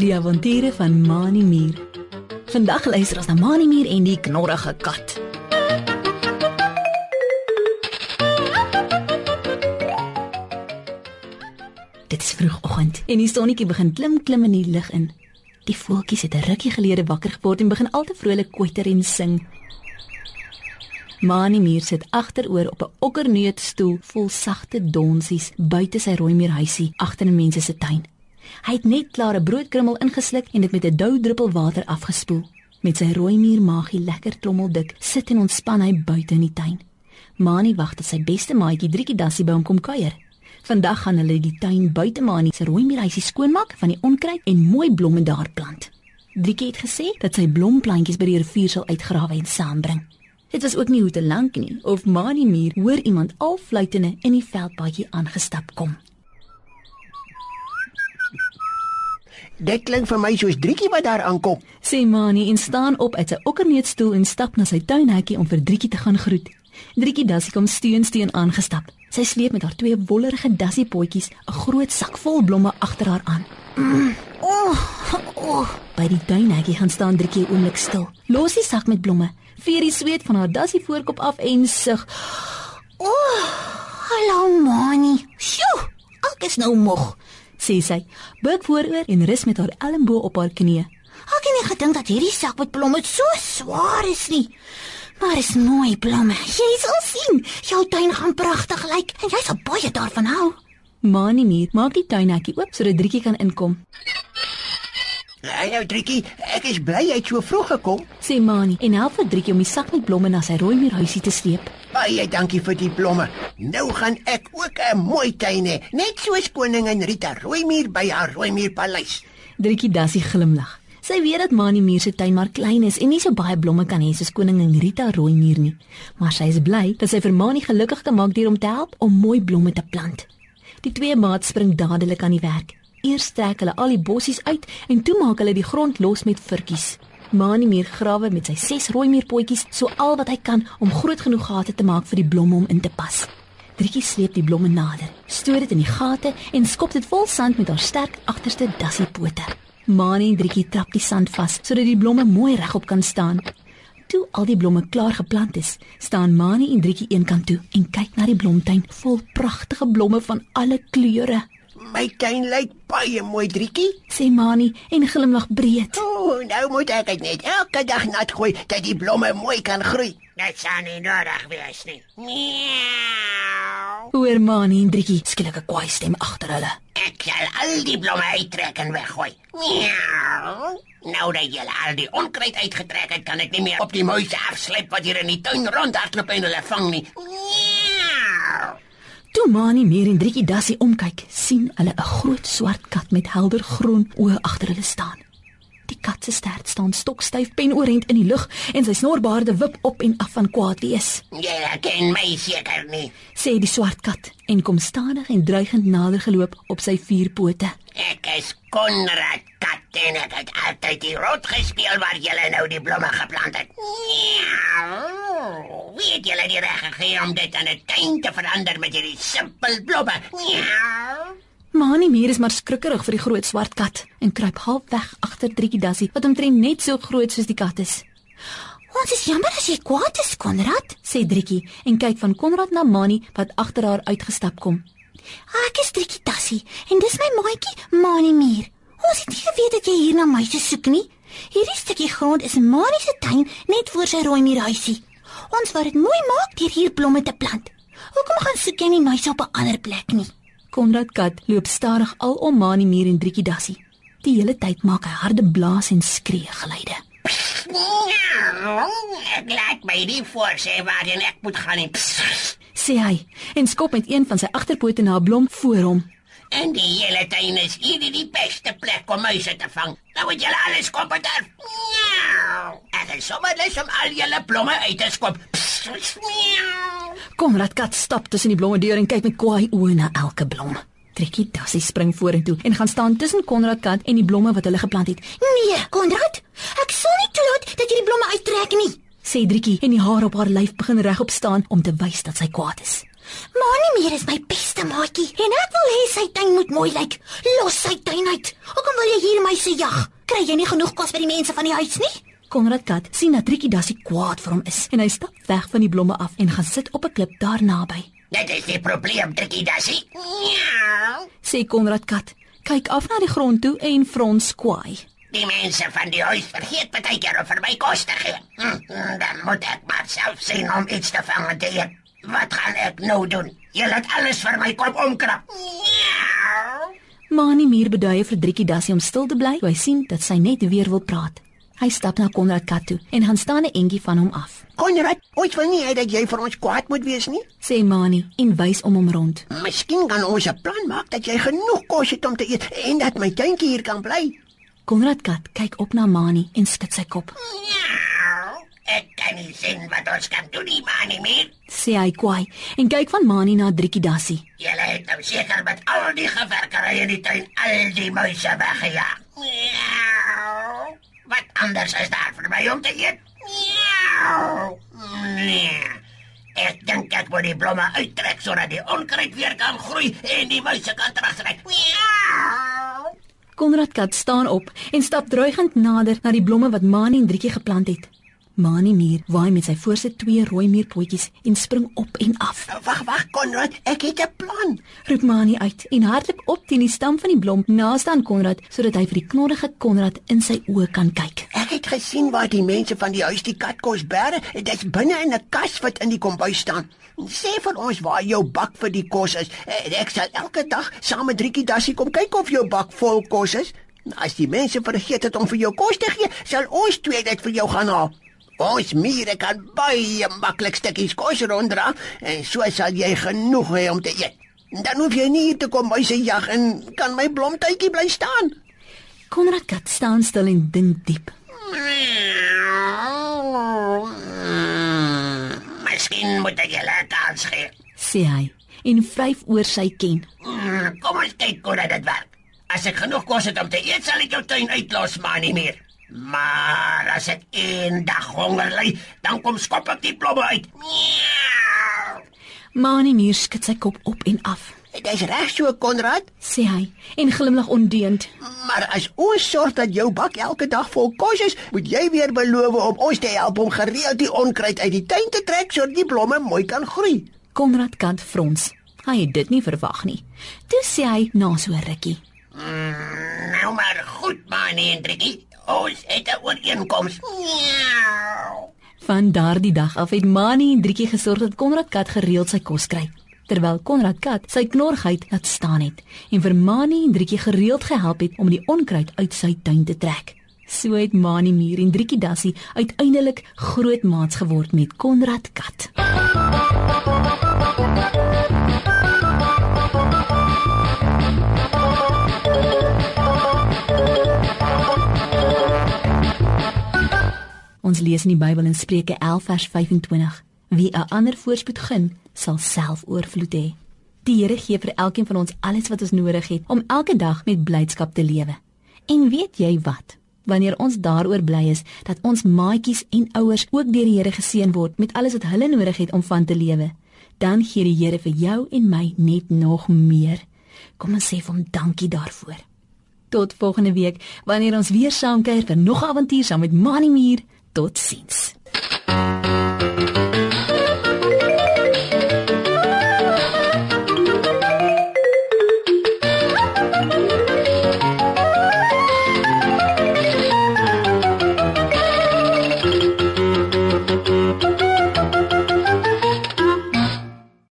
Die avonture van Mani Mier. Vandag luister ons na Mani Mier en die knorrige kat. Dit is vroegoggend en die sonnetjie begin klim klim in die lug in. Die voeltjies het 'n rukkie gelede wakker geword en begin al te vrolik kwetter en sing. Mani Mier sit agteroor op 'n okkerneutstoel vol sagte donsies buite sy rooimeer huisie agter 'n mens se tuin. Hy het net klaar 'n broodkrummel ingesluk en dit met 'n dou druppel water afgespoel. Met sy rooimuur maagie lekker trommeldik, sit en ontspan hy buite in die tuin. Mani wag dat sy beste maatjie Driekie Dassie by hom kom kuier. Vandag gaan hulle die tuin buite Mani se rooimuurhuisie skoonmaak van die onkruid en mooi blomme daar plant. Driekie het gesê dat sy blomplantjies by die rivier sal uitgrawe en saambring. Dit was ook nie hoe te lank nie of Mani muur hoor iemand al fluitende in die veldpaadjie aangestap kom. Dit klink vir my soos Driekie wat daar aankom. Sê Mani en staan op uit sy okkerneutstoel en stap na sy tuinhekkie om vir Driekie te gaan groet. Driekie Dassie kom steun steun aangestap. Sy sleep met haar twee wollerige dassie potjies 'n groot sak vol blomme agter haar aan. Mm, oh, oh. By die tuinhekkie gaan staan Driekie oomblik stil. Los die sak met blomme, veer die sweet van haar dassie voorkop af en sug. Oh, hallo Mani. Sjoe, ek is nou moeg sê sy. Buig vooroor en rus met haar elmboog op haar knie. Ek het nie gedink dat hierdie sak met blomme so swaar is nie. Maar is mooi blomme. Jy sal sien, jou tuin gaan pragtig lyk en jy sal baie daarvan hou. Mani Mier maak die tuinhekkie oop sodat Driekie kan inkom. Hey nou Driekie, ek is bly jy het so vroeg gekom. Sê Mani en help vir Driekie om die sak met blomme na sy rooi muurhuisie te sleep. Baie dankie vir die blomme. Nou gaan ek ook 'n mooi tuin hê, net soos koningin Rita Rooimier by haar Rooimierpaleis. Driekie Dassie glimlag. Sy weet dat Mani Mier se tuin maar klein is en nie so baie blomme kan hê soos koningin Rita Rooimier nie. Maar sy is bly dat sy vir Mani gelukkig gemaak het om te help om mooi blomme te plant. Die twee maats spring dadelik aan die werk. Eers trek hulle al die bossies uit en toe maak hulle die grond los met vurkies. Mani muur grawe met sy ses rooi muurpotjies so al wat hy kan om groot genoeg gate te maak vir die blomme om in te pas. Driekie sleep die blomme nader, stoot dit in die gate en skop dit vol sand met haar sterk agterste dassie pote. Mani en Driekie trap die sand vas sodat die blomme mooi regop kan staan. Toe al die blomme klaar geplant is, staan Mani en Driekie eenkant toe en kyk na die blomtuin vol pragtige blomme van alle kleure. My tuin lyk baie mooi, Driekie, sê Mani en glimlag breed. O, oh, nou moet ek dit net elke dag nat gooi dat die blomme mooi kan groei. Dit sal nie nodig wees nie. Miau. Hoor Mani en Driekie skielik 'n kwaai stem agter hulle. Ek sal al die blomme uittrek en weggooi. Miau. Nou dat jy al die onkruid uitgetrek het, kan ek nie meer op die muise afsleep wat hier in die tuin rondhardloop en hulle vang nie. Miau. Toe Mani meer en Driekie Dassie omkyk, sien hulle 'n groot swart kat met helder groen oë agter hulle staan. Die kat se stert staan stokstyf pen oorent in die lug en sy snorbaarde wip op en af van kwaad wees. Jy ken my seker nie, sê die swart kat en kom stadig en dreigend nader geloop op sy vier pote. Ek is Konrad kat en ek het altyd die rot gespeel waar jy nou die blomme geplant het. Wie het julle die reg gegee om dit in 'n tuin te verander met hierdie simpel blomme? Mani Mier is maar skrikkerig vir die groot swart kat en kruip half weg agter Driekie Dassie wat omtrent net so groot soos die kat is. "Ons is jammer as jy kwaad is, Konrad," sê Driekie en kyk van Konrad na Mani wat agter haar uitgestap kom. "Ek is Driekie Dassie en dis my maatjie, Mani Mier. Ons het nie geweet dat jy hier na my soek nie. Hierdie stukkie grond is Mani se tuin net voor sy rooi muurhuisie." Ons wou dit mooi maak deur hier blomme te plant. Hoekom gaan soek jy nie muise op 'n ander plek nie? Konrad kat loop stadig al om Mani Mier en Driekie Dassie. Die hele tyd maak hy harde blaas en skree geluide. Ek laat my nie voorsê waar ek moet gaan nie. Sê hy en skop met een van sy agterpote na 'n blom voor hom. En die hele tuin is hier die beste plek om muise te vang. Nou moet julle alles kom daar. Ek het sommer lus om al julle blomme uit te skop. Konrad kat stap tussen die blomme deur en kyk met kwaai oë na elke blom. Trekkie Dassie spring vorentoe en gaan staan tussen Konrad kat en die blomme wat hulle geplant het. Nee, Konrad, ek sal nie toelaat dat jy die blomme uittrek nie, sê Driekie en die haar op haar lyf begin regop staan om te wys dat sy kwaad is. Manie is my beste maatjie en ek wil hê sy tuin moet mooi lyk. Los sy tuin uit. Hoekom wil jy hier my se jag? Kry jy nie genoeg kos by die mense van die huis nie? Konrad Kat sien dat Trikkie Dassie kwaad vir hom is en hy stap weg van die blomme af en gaan sit op 'n klip daar naby. Dit is die probleem, Trikkie Dassie. Miau. Sê Konrad Kat, kyk af na die grond toe en frons kwaai. Die mense van die huis vergeet baie keer om vir my kos te gee. Hm, dan moet ek maar self sien om iets te vang te eet. Wat gaan ek nou doen? Jy laat alles vir my kop omkrap. Miau. Mani Mier beduie vir Trikkie Dassie om stil te bly. Hy sien dat sy net weer wil praat. Hy stap na Konrad Kat toe en gaan staan 'n entjie van hom af. Konrad, ooit wil nie hê dat jy vir ons kwaad moet wees nie. Sê Mani en wys om hom rond. Miskien kan ons 'n plan maak dat jy genoeg kos het om te eet en dat my tuintjie hier kan bly. Konrad Kat kyk op na Mani en skud sy kop. Miau. Ek kan nie sien wat ons kan doen nie, maar nie meer. Sê hy kwaai en kyk van Mani na Trikkie Dassie. Julle het nou seker met al die gewerkery in die tuin al die muise weggejaag. Wat anders is daar vir my om te eet? Miau. Nee. Ek dink ek moet die blomme uittrek sodat die onkruid weer kan groei en die muise kan terugtrek. Miau. Konrad Kat staan op en stap dreigend nader na die blomme wat Mani en Trikkie geplant het. Mani Mier waai met sy voorste twee rooi muurpotjies en spring op en af. Wag, wag, Konrad, ek het 'n plan. Roep Mani uit en hardloop op teen die stam van die blom naaste aan Konrad sodat hy vir die knorrige Konrad in sy oë kan kyk. Ek het gesien waar die mense van die huis die katkos bære. Dit's binne in 'n kas wat in die kombuis staan. Sê vir ons waar jou bak vir die kos is. Eh, Ek sal elke dag saam met Driekie Dassie kom kyk of jou bak vol kos is. As die mense vergeet het om vir jou kos te gee, sal ons twee dit vir jou gaan haal. Ons mure kan baie maklik stukkies kos ronddra en so sal jy genoeg hê om te eet. Dan hoef jy nie hier te kom by se jag en kan my blomtuitjie bly staan. Konrad Kat staan stil en dink diep. Miskien moet ek julle 'n kans gee. Sê hy en vryf oor sy ken. Kom ons kyk hoe dit werk. As ek genoeg kos het om te eet, sal ek jou tuin uitlos, maar nie meer. Maar as ek eendag honger ly, dan kom skop ek die blomme uit. Miau. Mani Mier skud sy kop op en af. Dis reg so, Konrad. Sê hy en glimlag ondeend. Maar as ons sorg dat jou bak elke dag vol kos is, moet jy weer beloof om ons te help om gereeld die onkruid uit die tuin te trek sodat die blomme mooi kan groei. Konrad Kat frons. Hy het dit nie verwag nie. Toe sê hy na so rukkie. Nou maar goed, Manie en Driekie. Ons het 'n ooreenkoms. Van daardie dag af het Mani en Driekie gesorg dat Konrad Kat gereeld sy kos kry, terwyl Konrad Kat sy knorrigheid laat staan het en vir Mani en Driekie gereeld gehelp het om die onkruid uit sy tuin te trek. So het Mani Mier en Driekie Dassie uiteindelik groot maats geword met Konrad Kat. Ons lees in die Bybel in Spreuke 11 vers 25: Wie 'n ander voorspoed gun, sal self oorvloed hê. Die Here gee vir elkeen van ons alles wat ons nodig het om elke dag met blydskap te lewe. En weet jy wat? Wanneer ons daaroor bly is dat ons maatjies en ouers ook deur die Here geseën word met alles wat hulle nodig het om van te lewe, dan gee die Here vir jou en my net nog meer. Kom ons sê vir hom dankie daarvoor. Tot volgende week wanneer ons weer saam kuier vir nog 'n avontuur saam met Mani Mier. Totsiens.